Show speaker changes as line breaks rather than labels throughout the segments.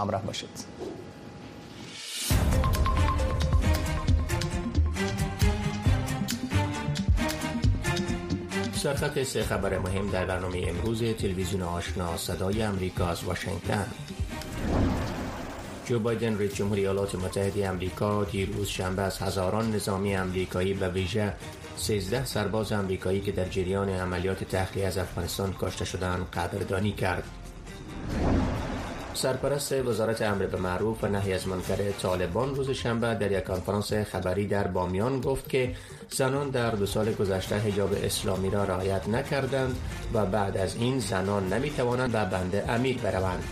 همراه باشید سرخط سه خبر مهم در برنامه امروز تلویزیون آشنا صدای امریکا از واشنگتن جو بایدن رئیس جمهوری ایالات متحده امریکا دیروز شنبه از هزاران نظامی امریکایی به ویژه 13 سرباز امریکایی که در جریان عملیات تخلیه از افغانستان کشته شدند قدردانی کرد. سرپرست وزارت امر به معروف و نهی از منکر طالبان روز شنبه در یک کنفرانس خبری در بامیان گفت که زنان در دو سال گذشته حجاب اسلامی را رعایت نکردند و بعد از این زنان نمی توانند به بنده امیر بروند.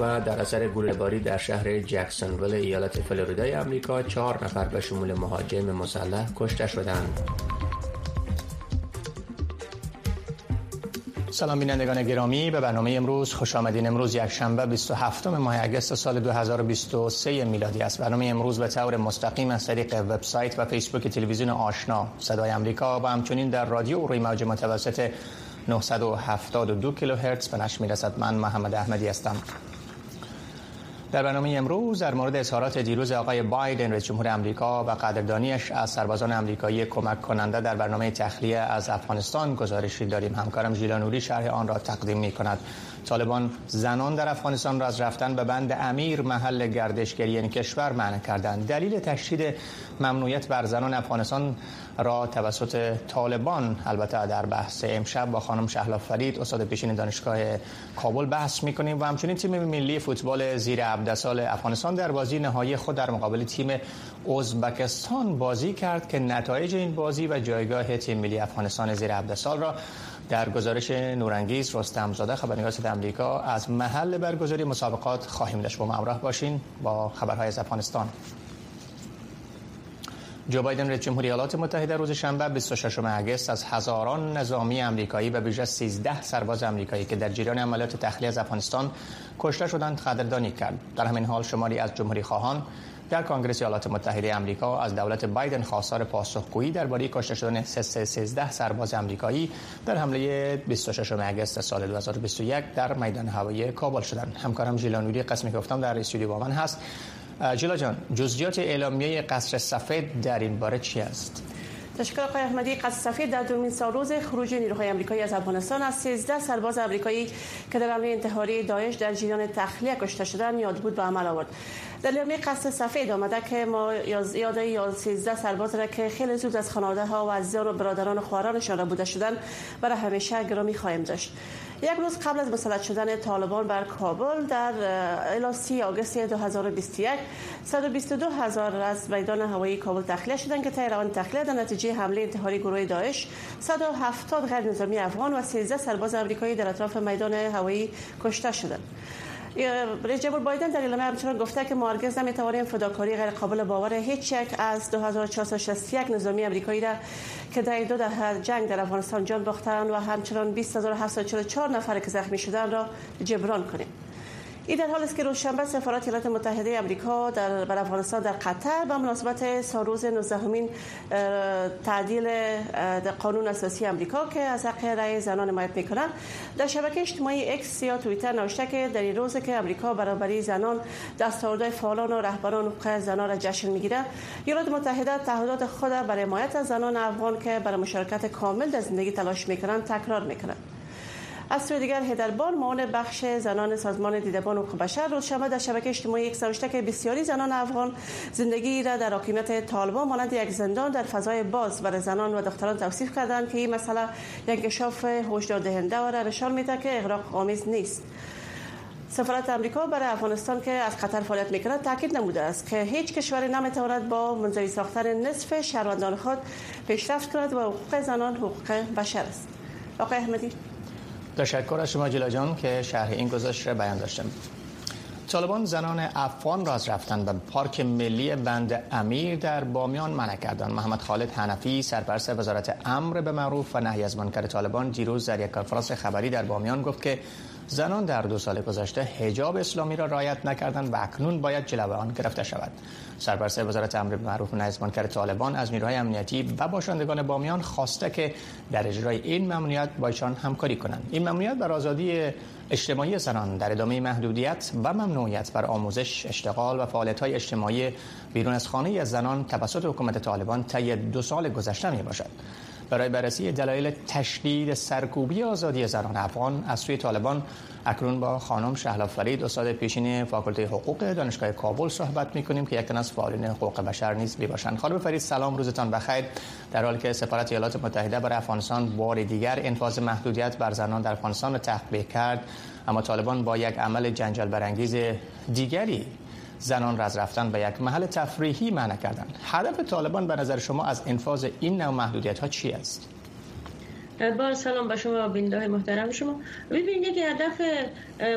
و در اثر گلهباری در شهر جکسونویل ایالت فلوریدای امریکا چهار نفر به شمول مهاجم مسلح کشته شدند. سلام بینندگان گرامی به برنامه امروز خوش آمدین. امروز یک شنبه 27 ماه اگست سال 2023 میلادی است. برنامه امروز به طور مستقیم از طریق وبسایت و فیسبوک تلویزیون آشنا. صدای امریکا و همچنین در رادیو روی موج متوسط 972 کیلوهرتز به نشر می‌رسد. من محمد احمدی هستم. در برنامه امروز در مورد اظهارات دیروز آقای بایدن رئیس جمهور آمریکا و قدردانیش از سربازان آمریکایی کمک کننده در برنامه تخلیه از افغانستان گزارشی داریم. همکارم ژیلا شرح آن را تقدیم می کند طالبان زنان در افغانستان را از رفتن به بند امیر محل گردشگری این کشور منع کردند. دلیل تشدید ممنوعیت بر زنان افغانستان را توسط طالبان البته در بحث امشب با خانم شهلا فرید استاد پیشین دانشگاه کابل بحث می‌کنیم و همچنین تیم ملی فوتبال زیر عبدسال افغانستان در بازی نهایی خود در مقابل تیم ازبکستان بازی کرد که نتایج این بازی و جایگاه تیم ملی افغانستان زیر عبدسال را در گزارش نورانگیز رستم زاده خبرنگار آمریکا از محل برگزاری مسابقات خواهیم داشت. با همراه باشین با خبرهای از افغانستان. جو بایدن رئیس جمهوری ایالات متحده روز شنبه 26 اگست از هزاران نظامی آمریکایی به ویژه 13 سرباز آمریکایی که در جریان عملیات تخلیه از افغانستان کشته شدند قدردانی کرد. در همین حال شماری از جمهوری خواهان در کنگره ایالات متحده آمریکا از دولت بایدن خواستار پاسخگویی درباره کشته شدن 13 سرباز آمریکایی در حمله 26 اگست سال 2021 در میدان هوایی کابل شدند. همکارم ژیلا قسمی گفتم در استودیو با من هست. جیلا جان جزئیات اعلامیه قصر سفید در این باره چی است؟
تشکر آقای احمدی. قصر سفید در دومین سال روز خروج نیروهای آمریکایی از افغانستان از 13 سرباز آمریکایی که در حمله انتحاری داعش در جریان تخلیه کشته شدند یاد بود به عمل آورد. در اعلامیه قصر سفید آمده که ما یاد یا 13 سرباز را که خیلی زود از خانواده ها و عزیزان و برادران و خواهرانشان را بوده شدن برای همیشه گرامی خواهیم داشت. یک روز قبل از مسلط شدن طالبان بر کابل در الاسی آگوست 2021 122 هزار از میدان هوایی کابل تخلیه شدند که طی روان تخلیه در نتیجه حمله انتحاری گروه داعش 170 غیر نظامی افغان و 13 سرباز آمریکایی در اطراف میدان هوایی کشته شدند. رئیس جمهور بایدن در اعلامیه همچنان گفته که ما هرگز نمی‌توانیم فداکاری غیر قابل باور هیچ یک از 2461 نظامی آمریکایی را که در دو دهه جنگ در افغانستان جان باختند و همچنان 20744 نفر که زخمی شدند را جبران کنیم. این در حال است که روزشنبه سفارت ایالات متحده آمریکا در بر افغانستان در قطر به مناسبت سالروز 19 همین تعدیل قانون اساسی آمریکا که از حق رأی زنان حمایت می‌کنند. در شبکه اجتماعی اکس یا توییتر نوشته که در این روز که آمریکا برابری زنان دستاوردهای فعالان و رهبران حقوق زنان را جشن می‌گیرد ایالات متحده تعهدات خود برای حمایت از زنان افغان که برای مشارکت کامل در زندگی تلاش می‌کنند تکرار می‌کنند از سوی دیگر هدربان معاون بخش زنان سازمان دیدبان حقوق بشر شنبه در شبکه اجتماعی یک نوشته که بسیاری زنان افغان زندگی را در حاکمیت طالبان مانند یک زندان در فضای باز برای زنان و دختران توصیف کردند که این مسئله یک انکشاف هشدار دهنده و را نشان که اغراق آمیز نیست. سفارت امریکا برای افغانستان که از قطر فعالیت می‌کند تاکید نموده است که هیچ کشوری نمی‌تواند با منزوی ساختن نصف شهروندان خود پیشرفت کند و حقوق زنان حقوق بشر است. آقای احمدی
تشکر از شما جلا جان که شرح این گذاشت را بیان داشتم. طالبان زنان افغان را از رفتن به پارک ملی بند امیر در بامیان منع کردند. محمد خالد حنفی سرپرست وزارت امر به معروف و نهی از منکر طالبان دیروز در یک کنفرانس خبری در بامیان گفت که زنان در دو سال گذشته حجاب اسلامی را رعایت نکردند و اکنون باید جلوه آن گرفته شود. سرپرست وزارت امر معروف و نهی از منکر طالبان از نیروهای امنیتی و باشندگان بامیان خواسته که در اجرای این ممنوعیت با همکاری کنند. این ممنوعیت بر آزادی اجتماعی زنان در ادامه محدودیت و ممنوعیت بر آموزش، اشتغال و فعالیت‌های اجتماعی بیرون از خانه از زنان توسط حکومت طالبان طی دو سال گذشته می باشد. برای بررسی دلایل تشدید سرکوبی آزادی زنان افغان از سوی طالبان اکنون با خانم شهلا فرید استاد پیشین فاکولته حقوق دانشگاه کابل صحبت می‌کنیم که یکن از فعالین حقوق بشر نیز می باشند خانم فرید سلام روزتان بخیر. در حالی که سفارت ایالات متحده برای افغانستان بار دیگر انفاذ محدودیت بر زنان در افغانستان تحقیق کرد اما طالبان با یک عمل جنجال برانگیز دیگری زنان را از رفتن به یک محل تفریحی منع کردند. هدف طالبان به نظر شما از انفاذ این نوع محدودیت ها چی است؟
با سلام به شما بینده محترم شما. ببینید که هدف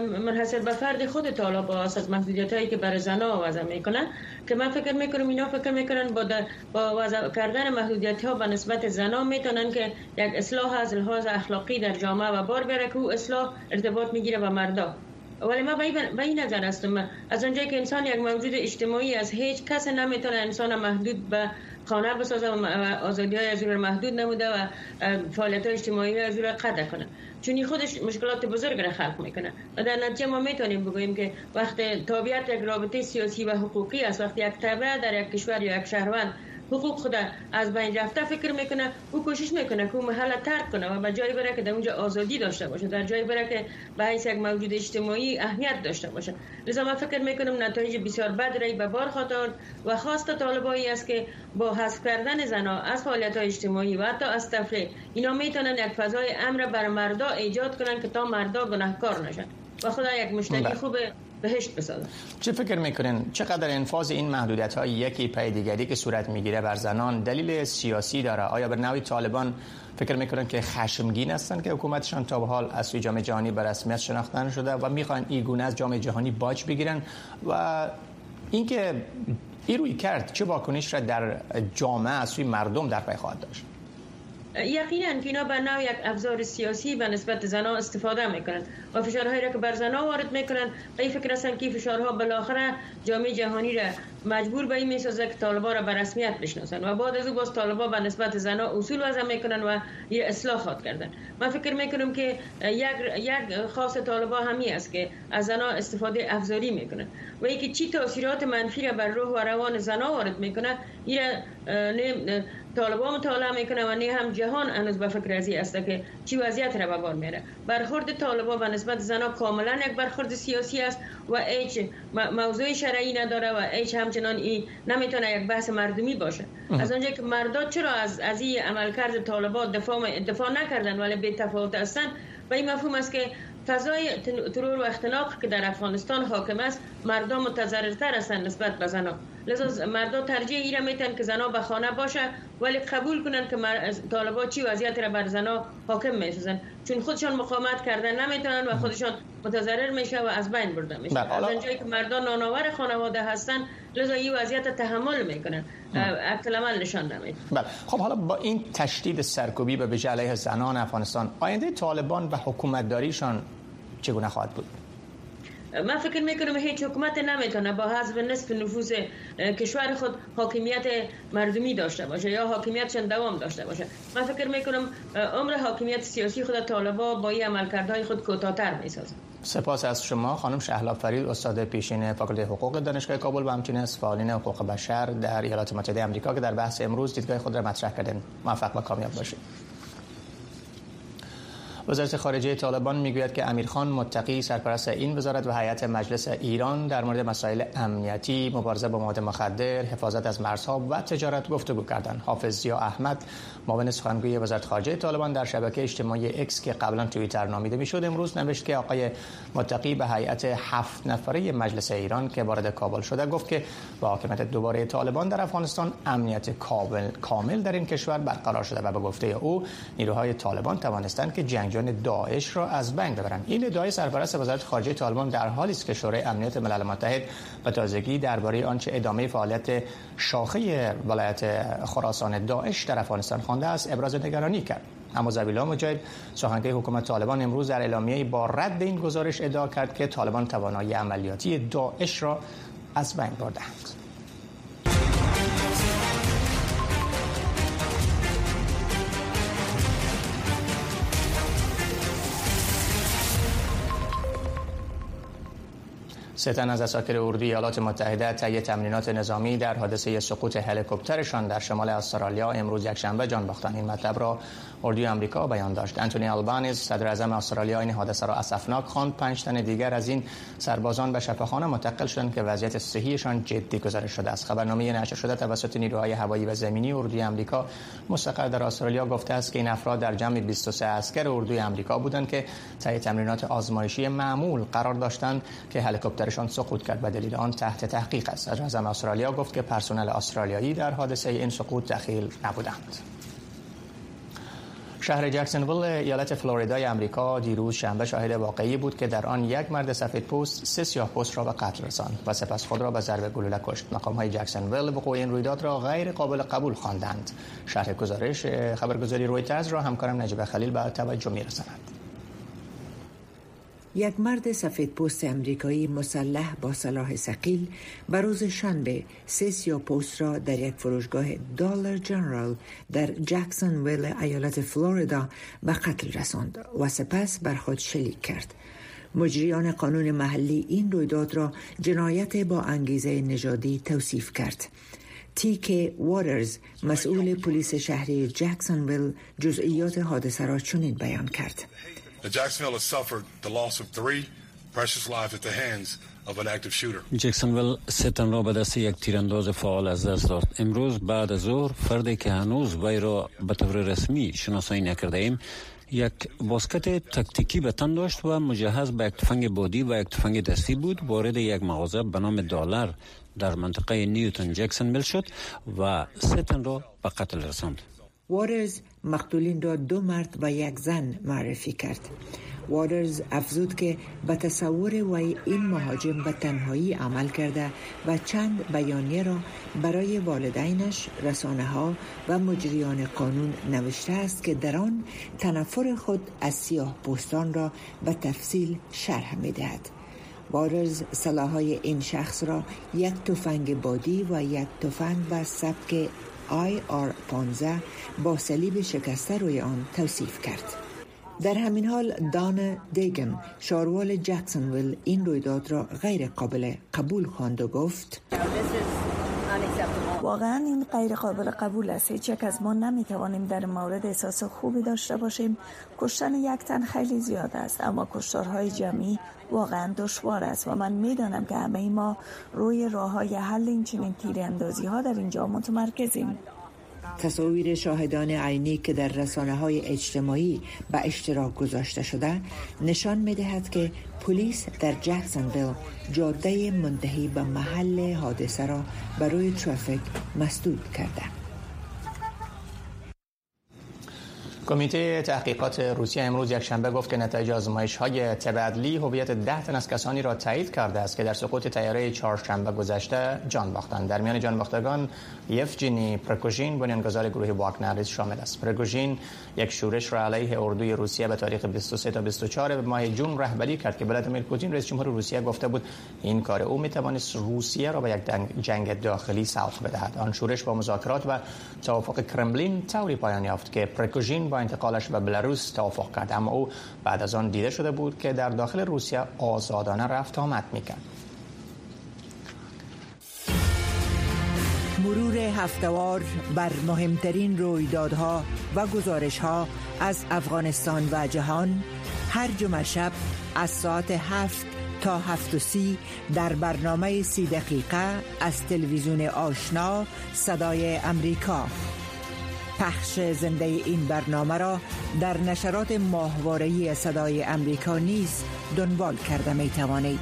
منحصر به فرد خود طالب است از محدودیت هایی که برای زنا وضع می‌کنن که من فکر می‌کنم اینا فکر می‌کنن با, با وضع کردن محدودیت ها به نسبت زنا می‌تونن که یک اصلاح از لحاظ اخلاقی در جامعه و بار بره که او اصلاح ارتباط می‌گیره با مردا. ولی ما به این نظر هستم از اونجایی که انسان یک موجود اجتماعی از هیچ کس نمی‌تونه انسان محدود به خانه بسازه و آزادی های از محدود نموده و فعالیت اجتماعی از رو قطع کنه. چون خودش مشکلات بزرگ را خلق می‌کنه. و در نتیجه ما می‌تونیم بگوییم که وقت تابعیت یک رابطه سیاسی و حقوقی است. وقتی یک تابع در یک کشور یا یک شهروند حقوق خود از بین رفته فکر می‌کنه او کوشش می‌کنه که او محل ترک کنه و به جای بره که در اونجا آزادی داشته باشه در جای بره که به حیث یک موجود اجتماعی اهمیت داشته باشه. لذا من فکر می‌کنم نتایج بسیار بد رای به بار خاطر و خواست طالبایی است که با حذف کردن زنا از فعالیت اجتماعی و حتی از تفریح اینا می‌تونن یک فضای امر بر مردا ایجاد کنن که تا مردا گناهکار نشن. و خدا یک مشتری بله. خوب بهشت بسازن
چه فکر می‌کنین؟ چقدر انفاذ این محدودیت های یکی پی دیگری که صورت می‌گیره بر زنان دلیل سیاسی داره؟ آیا به نوی طالبان فکر می‌کنن که خشمگین هستن که حکومتشان تا به حال از سوی جامعه جهانی به رسمیت شناخته شده و می‌خوان این گونه از جامعه جهانی باج بگیرن؟ و اینکه این روی کرد چه واکنش را در جامعه از سوی مردم در پی خواهد داشت؟
یقینا که اینا به نوع یک ابزار سیاسی به نسبت زنان استفاده می‌کنند. و فشارهایی را که بر زنان وارد می‌کنند به فکر هستند که فشارها بالاخره جامعه جهانی را مجبور به این می‌سازه که طالبا را به رسمیت بشناسند و بعد از او باز طالبا به نسبت زنان اصول وضع می‌کنن و یه اصلاحات کردن. من فکر می‌کنم که یک یک خاص طالبا همی است که از زنان استفاده افزاری می‌کنن و اینکه چی تاثیرات منفی را بر روح و روان زنان وارد می‌کنه این طالبان مطالعه می‌کنه و نه هم جهان هنوز به فکر ازی است که چی وضعیت را به بار میره برخورد طالبان به نسبت زنا کاملا یک برخورد سیاسی است. و هیچ موضوع شرعی نداره و هیچ همچنان این نمی‌تونه یک بحث مردمی باشه. از اونجا که مردا چرا از از این عملکرد طالبان دفاع دفاع نکردن ولی به تفاوت هستن؟ و این مفهوم است که فضای ترور و اختناق که در افغانستان حاکم است مردم متضررتر هستند نسبت به زنان. لذا مردم ترجیح ایره میتن که زنا به خانه باشه ولی قبول کنن که طالبا چی وضعیت را بر زنا حاکم می‌سازن. چون خودشان مقاومت کردن نمی‌تونن و خودشان متضرر میشه و از بین برده میشه. بله، از جایی که مردم نانآور خانواده هستن لذا این وضعیت تحمل می‌کنن. عقل عمل نشان نمیده.
بله. خب حالا با این تشدید سرکوبی به وجه علیه زنان افغانستان آینده طالبان و حکومتداریشان چگونه خواهد بود؟
من فکر می‌کنم هیچ حکومت نمی‌تونه با حذف نصف نفوذ کشور خود حاکمیت مردمی داشته باشه یا حاکمیتشان دوام داشته باشه. من فکر می‌کنم عمر حاکمیت سیاسی خود طالبا با این عملکردهای خود کوتاه‌تر می‌سازه.
سپاس از شما خانم شهلا فرید استاد پیشین فاکولته حقوق دانشگاه کابل و همچنین از فعالین حقوق بشر در ایالات متحده آمریکا که در بحث امروز دیدگاه خود را مطرح کردن. موفق و کامیاب باشید. وزارت خارجه طالبان می‌گوید که امیرخان متقی سرپرست این وزارت و هیئت مجلس ایران در مورد مسائل امنیتی، مبارزه با مواد مخدر، حفاظت از مرزها و تجارت گفتگو کردند. حافظ یا احمد معاون سخنگوی وزارت خارجه طالبان در شبکه اجتماعی اکس که قبلا توییتر نامیده می‌شد امروز نوشت که آقای متقی به هیئت هفت نفره مجلس ایران که وارد کابل شده گفت که با حاکمیت دوباره طالبان در افغانستان امنیت کامل در این کشور برقرار شده و به گفته او نیروهای طالبان توانستند که جنگجویان داعش را از بین ببرند این ادعای سرپرست وزارت خارجه طالبان در حالی است که شورای امنیت ملل متحد به تازگی درباره آنچه ادامه فعالیت شاخه ولایت خراسان داعش در افغانستان خوانده است ابراز نگرانی کرد. اما زبیلا مجاهد سخنگوی حکومت طالبان امروز در اعلامیه با رد این گزارش ادعا کرد که طالبان توانایی عملیاتی داعش را از بین بردند ستن از اساکر اردوی ایالات متحده طی تمرینات نظامی در حادثه سقوط هلیکوپترشان در شمال استرالیا امروز یکشنبه جان باختند این مطلب را اردوی آمریکا بیان داشت. انتونی آلبانیز صدر اعظم استرالیا این حادثه را اسفناک خواند. پنج تن دیگر از این سربازان به شفاخانه منتقل شدند که وضعیت صحیشان جدی گزارش شده است. خبرنامه نشر شده توسط نیروهای هوایی و زمینی اردوی آمریکا مستقر در استرالیا گفته است که این افراد در جمع 23 عسکر اردوی آمریکا بودند که طی تمرینات آزمایشی معمول قرار داشتند که هلیکوپترشان سقوط کرد و دلیل آن تحت تحقیق است. صدر اعظم استرالیا گفت که پرسنل استرالیایی در حادثه این سقوط دخیل نبودند. شهر جکسنویل ایالت فلوریدای امریکا دیروز شنبه شاهد واقعی بود که در آن یک مرد سفید پوست سه سیاه پوست را به قتل رساند و سپس خود را به ضرب گلوله کشت مقام های جکسنویل وقوع این رویداد را غیر قابل قبول خواندند. شرح گزارش خبرگزاری رویترز را همکارم نجیب خلیل به توجه میرساند.
یک مرد سفید پوست امریکایی مسلح با سلاح سقیل به روز شنبه سه سیا پوست را در یک فروشگاه دالر جنرال در جکسون ویل ایالت فلوریدا به قتل رساند و سپس بر خود شلیک کرد. مجریان قانون محلی این رویداد را جنایت با انگیزه نژادی توصیف کرد. تیک واترز مسئول پلیس شهری جکسونویل جزئیات حادثه را چنین بیان کرد.
Jacksonville has suffered the loss of three precious lives at the hands of an active shooter.
جکسنویل ستن را به دست یک تیرانداز فعال از دست داد. امروز بعد از ظهر فردی که هنوز وی را به طور رسمی شناسایی نکرده ایم یک باسکت تکتیکی به تن داشت و مجهز به یک تفنگ بادی و یک تفنگ دستی بود وارد یک مغازه به نام دلار در منطقه نیوتن جکسنویل شد و ستن را به قتل رساند.
وارز مقتولین را دو مرد و یک زن معرفی کرد وارز افزود که به تصور وی این مهاجم به تنهایی عمل کرده و چند بیانیه را برای والدینش رسانه ها و مجریان قانون نوشته است که در آن تنفر خود از سیاه پوستان را به تفصیل شرح می دهد. وارز سلاحهای این شخص را یک تفنگ بادی و یک تفنگ به سبک آی آر 15 با صلیب شکسته روی آن توصیف کرد. در همین حال دان دیگن شاروال جکسونویل این رویداد را غیر قابل قبول خواند و گفت
واقعا این غیر قابل قبول است. هیچ یک از ما نمی‌توانیم در مورد احساس خوبی داشته باشیم. کشتن یک تن خیلی زیاد است اما کشتارهای جمعی واقعا دشوار است و من می‌دانم که همه ما روی راه های حل این چنین تیراندازی ها در اینجا متمرکزیم.
تصاویر شاهدان عینی که در رسانه های اجتماعی به اشتراک گذاشته شده نشان می دهد که پلیس در جکسنویل جاده منتهی به محل حادثه را برای ترافیک مسدود کرده.
کمیته تحقیقات روسیه امروز یک شنبه گفت که نتایج آزمایش های تبدلی هویت ده تن از کسانی را تایید کرده است که در سقوط تیاره چهارشنبه گذشته جان باختند. در میان جان باختگان یفجینی پرکوژین بنیانگذار گروه واگنر شامل است. پرکوژین یک شورش را علیه اردوی روسیه به تاریخ 23 تا 24 به ماه جون رهبری کرد که ولادیمیر پوتین رئیس جمهور روسیه گفته بود این کار او می توانست روسیه را به یک جنگ داخلی سوق بدهد. آن شورش با مذاکرات و توافق کرملین طوری پایان یافت که پرکوژین با انتقالش به بلاروس توافق کرد اما او بعد از آن دیده شده بود که در داخل روسیه آزادانه رفت آمد می‌کرد.
مرور هفتوار بر مهمترین رویدادها و گزارشها از افغانستان و جهان هر جمعه شب از ساعت هفت تا هفت و سی در برنامه سی دقیقه از تلویزیون آشنا صدای امریکا. پخش زنده این برنامه را در نشرات ماهواره‌ای صدای امریکا نیز دنبال کرده می توانید.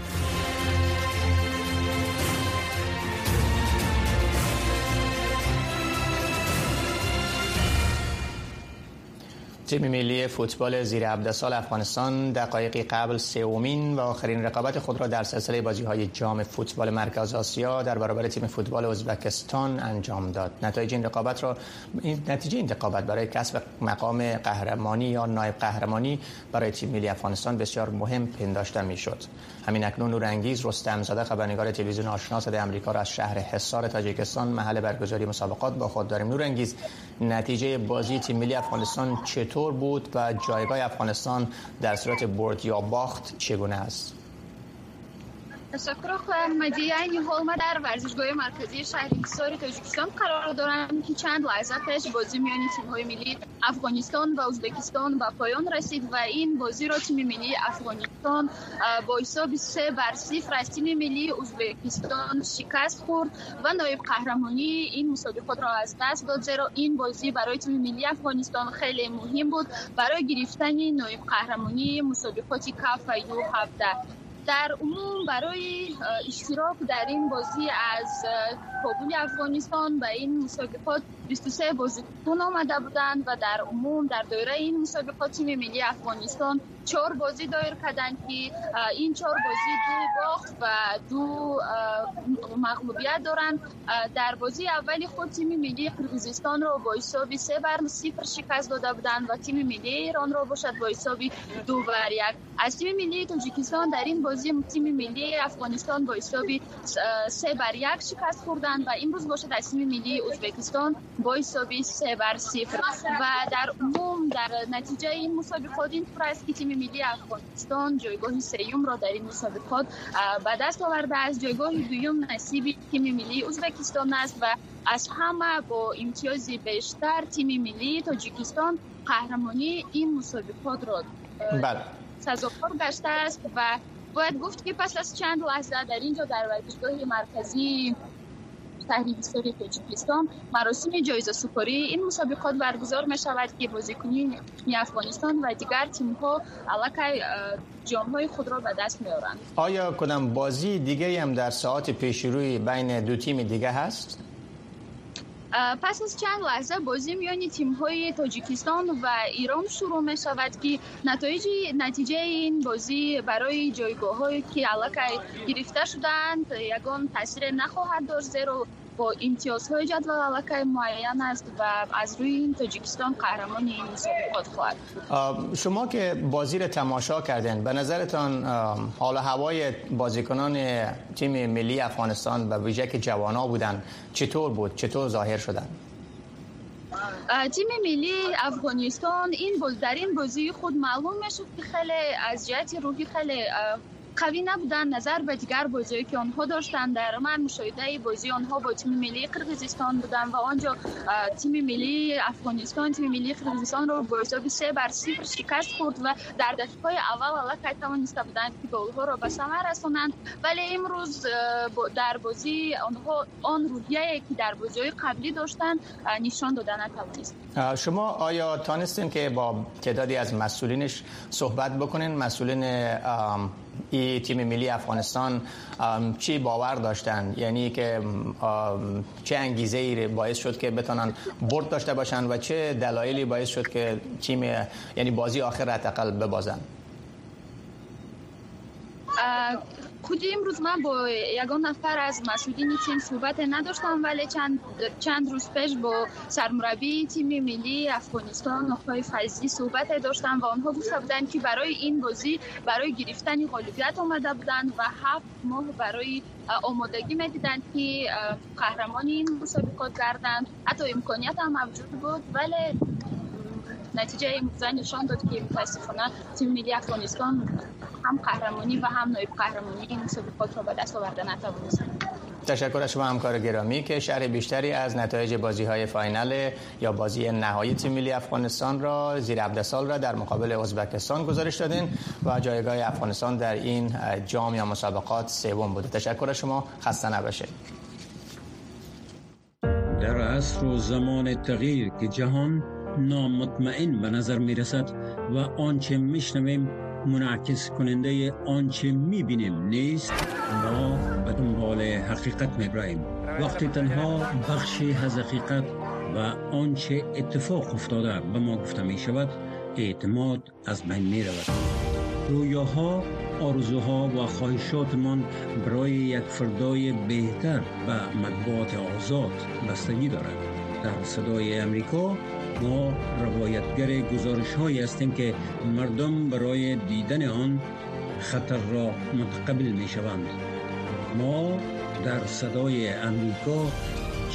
تیم ملی فوتبال زیر 17 سال افغانستان دقایقی قبل سومین و آخرین رقابت خود را در سلسله بازی های جام فوتبال مرکز آسیا در برابر تیم فوتبال ازبکستان انجام داد. نتایج این رقابت را این نتیجه این رقابت برای کسب مقام قهرمانی یا نایب قهرمانی برای تیم ملی افغانستان بسیار مهم پنداشته می‌شد. همین اکنون نورانگیز رستم زاده خبرنگار تلویزیون آشنا صدای آمریکا را از شهر حصار تاجیکستان محل برگزاری مسابقات با خود داریم نورانگیز نتیجه بازی تیم ملی افغانستان چطور بود و جایگاه افغانستان در صورت برد یا باخت چگونه است؟
تشکر احمدی. این حال ما در ورزشگاه مرکزی شهر حصار تاجیکستان قرار دارم که چند لحظه پیش بازی میان تیم های ملی افغانستان و ازبکستان به پایان رسید و این بازی را تیم ملی افغانستان با حساب 3 بر 0 از تیم ملی ازبکستان شکست خورد و نایب قهرمانی این مسابقات را از دست داد زیرا این بازی برای تیم ملی افغانستان خیلی مهم بود برای گرفتن نایب قهرمانی مسابقات کاف 2017 در عموم برای اشتراک در این بازی از کابل افغانستان به این مسابقات 23 بازیکن آمده بودند و در عموم در دوره این مسابقات تیم ملی افغانستان چهار بازی دایر کردند که این چهار بازی دو باخت و دو مغلوبیت دارند. در بازی اولی خود تیم ملی قرقیزستان را با حساب سه بر صفر شکست داده بودند و تیم ملی ایران را باشد با حساب دو بر یک. از تیم ملی تاجیکستان در این بازی تیم ملی افغانستان با حساب سه بر یک شکست خوردند. و امروز باشد از تیم ملی ازبکستان با حساب سه بر صفر و در عموم در نتیجه این مسابقات این است که تیم ملی افغانستان جایگاه سیوم را در این مسابقات به دست آورده از جایگاه دوم نصیب تیم ملی ازبکستان است و از همه با امتیاز بیشتر تیم ملی تاجیکستان قهرمانی این مسابقات را بله. سزاوار گشته است و باید گفت که پس از چند لحظه در اینجا در ورزشگاه مرکزی تحریف سری تاجیکستان مراسم جایزه سپاری این مسابقات برگزار می شود که بازیکنی افغانستان و دیگر تیم ها علاقه جام های خود را به دست می آورند
آیا کدام بازی دیگه هم در ساعت پیشروی بین دو تیم دیگه هست؟
پس از چند لحظه بازی میانی تیم های تاجیکستان و ایران شروع می شود که نتایج نتیجه این بازی برای جایگاه هایی که علاقه گرفته شدند یگان تاثیر نخواهد داشت. زیرا با امتیازهای جدول علاقه معین است و از روی این تاجیکستان قهرمان این مسابقات خواهد
شما که بازی را تماشا کردین به نظرتان حال هوای بازیکنان تیم ملی افغانستان و ویژه که جوانا بودن چطور بود؟ چطور ظاهر شدن؟
تیم ملی افغانستان این در این بازی خود معلوم می‌شد که خیلی از جهت روحی خیلی قوی نبودن نظر به دیگر بازی که آنها داشتن. در من مشاهده بازی آنها با تیم ملی قرقیزستان بودن و آنجا تیم ملی افغانستان تیم ملی قرقیزستان رو با حساب سه بر صفر شکست خورد و در دقیقه اول الله توانسته بودند که گلها را به ثمر رسانند. ولی امروز در بازی آنها آن روحیه که در بازی قبلی داشتن نشان دادن نتوانست.
شما آیا تانستین که با تعدادی از مسئولینش صحبت بکنین؟ مسئولین ای تیم ملی افغانستان چی باور داشتن؟ یعنی که چه انگیزه ای باعث شد که بتونن برد داشته باشن و چه دلایلی باعث شد که تیم یعنی بازی آخر حداقل ببازن؟
خودی امروز من با یگان نفر از مسئولین تیم صحبت نداشتم ولی چند چند روز پیش با سرمربی تیم ملی افغانستان آقای فیضی صحبت داشتم و آنها گفته بودند که برای این بازی برای گرفتن غالبیت آمده بودند و هفت ماه برای آمادگی می‌دیدند که قهرمان این مسابقات گردند حتی امکانیت هم موجود بود ولی نتیجه این نشان داد که متاسفانه تیم ملی افغانستان هم قهرمانی و هم نایب قهرمانی این مسابقات را به دست آورده نتوانست.
تشکر از شما همکار گرامی که شرح بیشتری از نتایج بازی های فاینال یا بازی نهایی تیم ملی افغانستان را زیر 17 سال را در مقابل ازبکستان گزارش دادین و جایگاه افغانستان در این جام یا مسابقات سوم بوده. تشکر از شما. خسته نباشید.
در عصر و زمان تغییر که جهان نامطمئن به نظر می رسد و آنچه میشنویم منعکس کننده آنچه می بینیم نیست. ما به دنبال حقیقت می براییم وقتی تنها بخشی از حقیقت و آنچه اتفاق افتاده به ما گفته می شود اعتماد از بین می رود رویاها آرزوها و خواهشاتمان برای یک فردای بهتر و مطبوعات آزاد بستگی دارد. در صدای امریکا ما روایتگر گزارش هایی هستیم که مردم برای دیدن آن خطر را متقبل می شوند ما در صدای امریکا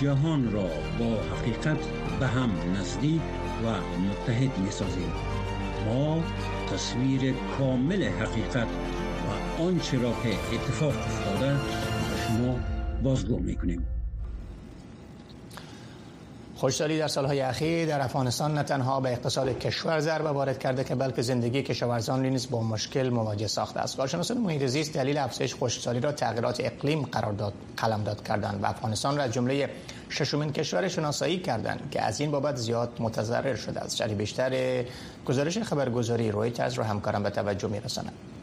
جهان را با حقیقت به هم نزدیک و متحد می سازیم ما تصویر کامل حقیقت و آنچه را که اتفاق افتاده به شما بازگو می کنیم
خوشحالی در سالهای اخیر در افغانستان نه تنها به اقتصاد کشور ضربه وارد کرده که بلکه زندگی کشاورزان نیز با مشکل مواجه ساخته است. کارشناسان محیط زیست دلیل افزایش خشکسالی را تغییرات اقلیم قرار داد قلمداد کردند و افغانستان را از جمله ششمین کشور شناسایی کردند که از این بابت زیاد متضرر شده است. شری بیشتر گزارش خبرگزاری رویترز را همکارم به توجه میرسانند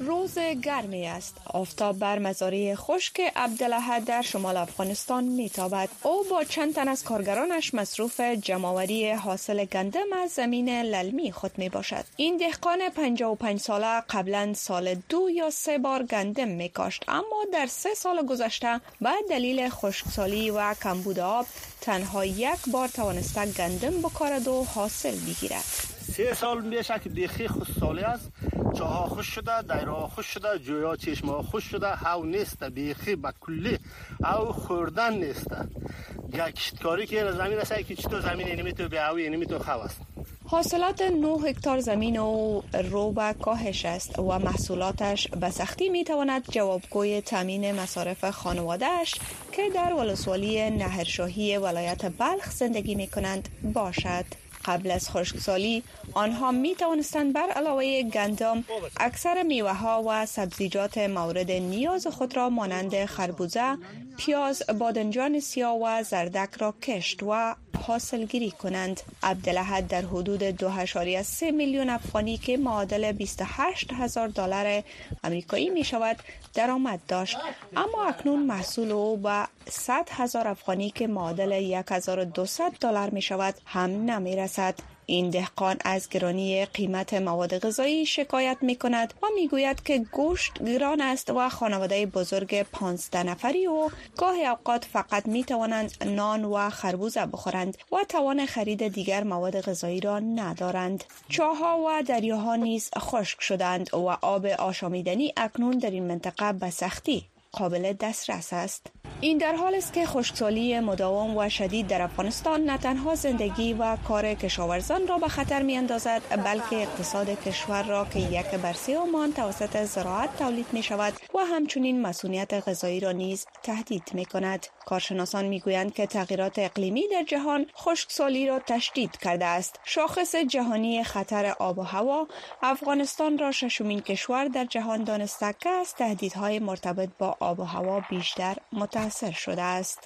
روز گرمی است. آفتاب بر مزاری خشک عبدالحد در شمال افغانستان میتابد. او با چند تن از کارگرانش مصروف جمعوری حاصل گندم از زمین للمی خود می باشد این دهقان 55 ساله قبلا سال دو یا سه بار گندم می کاشت اما در سه سال گذشته به دلیل خشکسالی و کمبود آب تنها یک بار توانسته گندم بکارد و حاصل بگیرد.
سه سال میشه که بیخی خشکسالی است. جاها خوش شده دایره خوش شده جویا چشم خوش شده. هاو نیست بیخی به کلی او خوردن نیست. یک کشتکاری که زمین است که چطور زمین اینمی تو به اوی اینمی تو است
حاصلات 9 هکتار زمین و رو به کاهش است و محصولاتش به سختی می تواند جوابگوی تامین مصارف خانوادهش که در ولسوالی نهرشاهی ولایت بلخ زندگی می کنند باشد. قبل از خشکسالی آنها می توانستند بر علاوه گندم اکثر میوه ها و سبزیجات مورد نیاز خود را مانند خربوزه، پیاز، بادنجان سیاه و زردک را کشت و حاصل گیری کنند. عبدالحد در حدود 2.3 میلیون افغانی که معادل 28 هزار دلار امریکایی می شود درآمد داشت اما اکنون محصول او به 100 هزار افغانی که معادل 1200 دلار می شود هم نمی رسد. این دهقان از گرانی قیمت مواد غذایی شکایت می کند و می گوید که گوشت گران است و خانواده بزرگ 15 نفری و گاه اوقات فقط می توانند نان و خربوزه بخورند و توان خرید دیگر مواد غذایی را ندارند. چاها و دریاها نیز خشک شدند و آب آشامیدنی اکنون در این منطقه به سختی قابل دسترس است. این در حال است که خشکسالی مداوم و شدید در افغانستان نه تنها زندگی و کار کشاورزان را به خطر می اندازد بلکه اقتصاد کشور را که یک بر آمان توسط زراعت تولید می شود و همچنین مسئولیت غذایی را نیز تهدید می کند کارشناسان می گویند که تغییرات اقلیمی در جهان خشکسالی را تشدید کرده است شاخص جهانی خطر آب و هوا افغانستان را ششمین کشور در جهان دانسته که از تهدیدهای مرتبط با آب و هوا بیشتر متاثر شده است.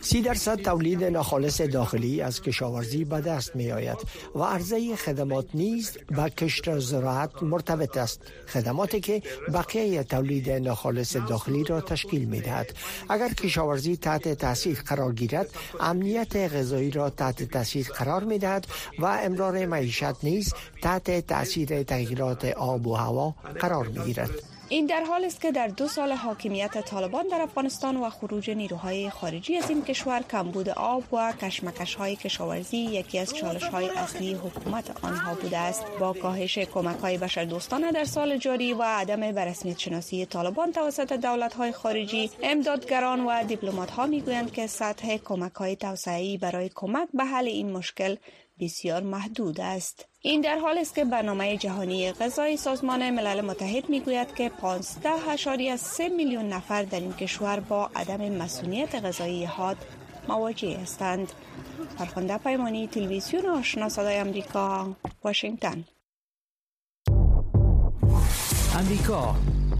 30 درصد تولید ناخالص داخلی از کشاورزی به دست می آید و عرضه خدمات نیز به کشت زراعت مرتبط است. خدماتی که بقیه تولید ناخالص داخلی را تشکیل می دهد. اگر کشاورزی تحت تاثیر قرار گیرد، امنیت غذایی را تحت تاثیر قرار می دهد و امرار معیشت نیز تحت تاثیر تغییرات آب و هوا قرار می گیرد.
این در حال است که در دو سال حاکمیت طالبان در افغانستان و خروج نیروهای خارجی از این کشور کمبود آب و کشمکش های کشاورزی یکی از چالش های اصلی حکومت آنها بوده است با کاهش کمک های بشردوستانه در سال جاری و عدم برسمیت شناسی طالبان توسط دولت های خارجی امدادگران و دیپلمات ها می‌گویند که سطح کمک های توسعه برای کمک به حل این مشکل بسیار محدود است. این در حال است که برنامه جهانی غذای سازمان ملل متحد می‌گوید که 15.3 میلیون نفر در این کشور با عدم مسئولیت غذایی حاد مواجه هستند. فرخنده پیمانی تلویزیون آشنا صدای امریکا واشنگتن
امریکا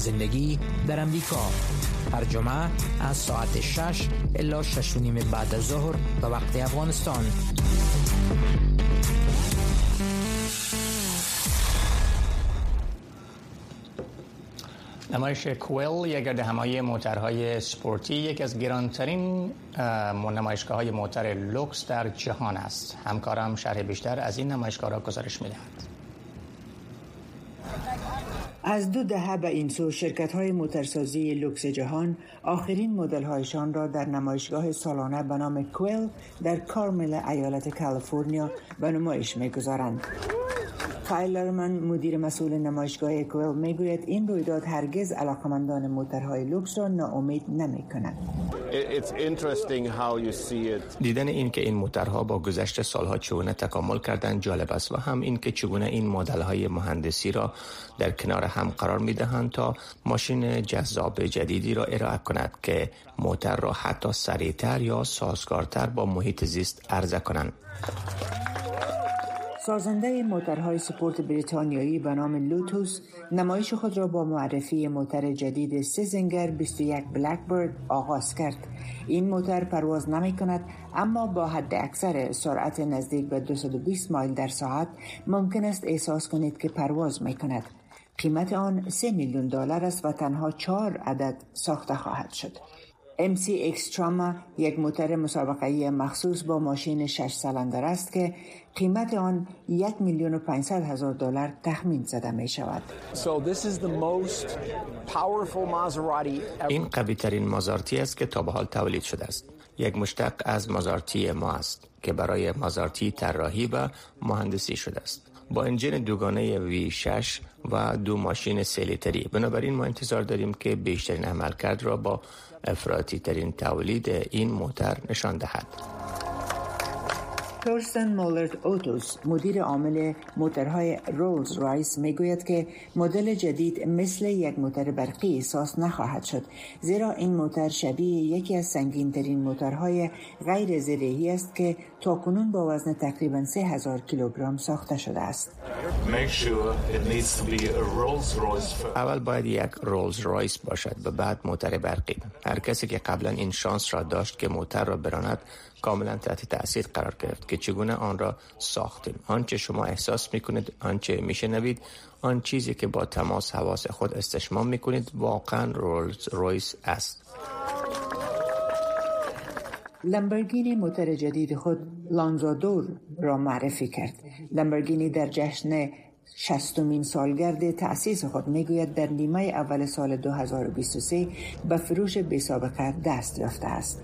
زندگی در امریکا. هر جمعه از ساعت 6 الا 6 نیم بعد از ظهر به وقت افغانستان.
نمایش کویل گردهمایی موترهای سپورتی یک از گرانترین نمایشگاه های موتر لوکس در جهان است. همکارم شرح بیشتر از این نمایشگاه را گزارش می‌دهد.
از دو دهه به این سو شرکت های موترسازی لوکس جهان آخرین مدل هایشان را در نمایشگاه سالانه به نام کویل در کارمل ایالت کالیفرنیا به نمایش می‌گذارند. کایل لرمن مدیر مسئول نمایشگاه کویل می‌گوید این رویداد هرگز علاقمندان موترهای لوکس را ناامید نمی کند.
دیدن این که این موترها با گذشت سالها چگونه تکامل کردن جالب است و هم این که چگونه این مدل های مهندسی را در کنار هم قرار می دهند تا ماشین جذاب جدیدی را ارائه کند که موتر را حتی سریعتر یا سازگارتر با محیط زیست عرضه کنند.
سازنده موترهای سپورت بریتانیایی به نام لوتوس نمایش خود را با معرفی موتر جدید سیزنگر 21 بلکبرد آغاز کرد. این موتر پرواز نمی کند اما با حد اکثر سرعت نزدیک به 220 مایل در ساعت ممکن است احساس کنید که پرواز می کند. قیمت آن 3 میلیون دلار است و تنها چهار عدد ساخته خواهد شد. MC Xtrama یک موتر مسابقه مخصوص با ماشین شش سلندر است که قیمت آن یک میلیون و پنجصد هزار دلار تخمین زده می شود.
این قوی ترین مازارتی است که تا به حال تولید شده است. یک مشتق از مازارتی ما است که برای مازارتی طراحی و مهندسی شده است. با انجین دوگانه V6 و دو ماشین سه بنابراین ما انتظار داریم که بیشترین عملکرد را با افراطی ترین تولید این موتر نشان دهد.
تورستن مولرد اوتوس مدیر عامل موترهای رولز رایس می‌گوید که مدل جدید مثل یک موتر برقی احساس نخواهد شد زیرا این موتر شبیه یکی از سنگین ترین موترهای غیر زیرهی است که تاکنون با وزن تقریبا 3000 کیلوگرم ساخته شده است.
اول باید یک رولز رایس باشد و بعد موتر برقی. هر کسی که قبلا این شانس را داشت که موتر را براند کاملا تحت تاثیر قرار گرفت که چگونه آن را ساختیم. آنچه شما احساس می‌کنید آنچه میشنوید آن چیزی که با تماس حواس خود استشمام می‌کنید واقعا رولز رویس است.
لمبرگینی موتر جدید خود لانزادور را معرفی کرد. لمبرگینی در جشن شستمین سالگرد تأسیس خود می‌گوید در نیمه اول سال 2023 به فروش بی سابقه دست یافته است.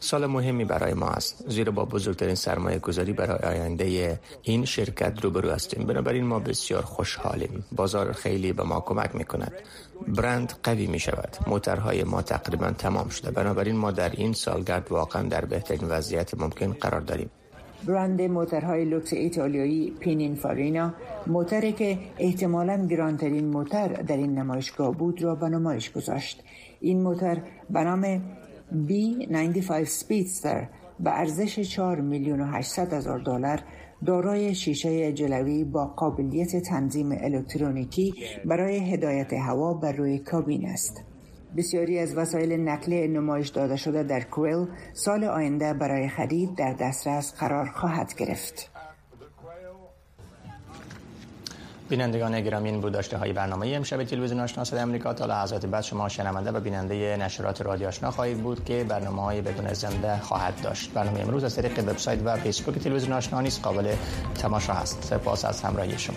سال مهمی برای ما است. زیرا با بزرگترین سرمایه گذاری برای آینده این شرکت روبرو هستیم. بنابراین ما بسیار خوشحالیم. بازار خیلی به ما کمک می کند برند قوی می شود موترهای ما تقریبا تمام شده. بنابراین ما در این سالگرد واقعا در بهترین وضعیت ممکن قرار داریم.
برند موترهای لوکس ایتالیایی پینین فارینا موتری که احتمالا گرانترین موتر در این نمایشگاه بود را به نمایش گذاشت. این موتر به نام B95 سپیدستر به ارزش 4 میلیون و 800 هزار دلار دارای شیشه جلوی با قابلیت تنظیم الکترونیکی برای هدایت هوا بر روی کابین است. بسیاری از وسایل نقلیه نمایش داده شده در کویل سال آینده برای خرید در دسترس قرار خواهد گرفت.
بینندگان گرامی این بود داشته های برنامه امشب تلویزیون آشنا صدای آمریکا تا لحظات بعد شما شنونده و بیننده نشرات رادیو آشنا خواهید بود که برنامه های بدون زنده خواهد داشت. برنامه امروز از طریق وبسایت و فیسبوک تلویزیون آشنا نیز قابل تماشا هست. سپاس از همراهی شما.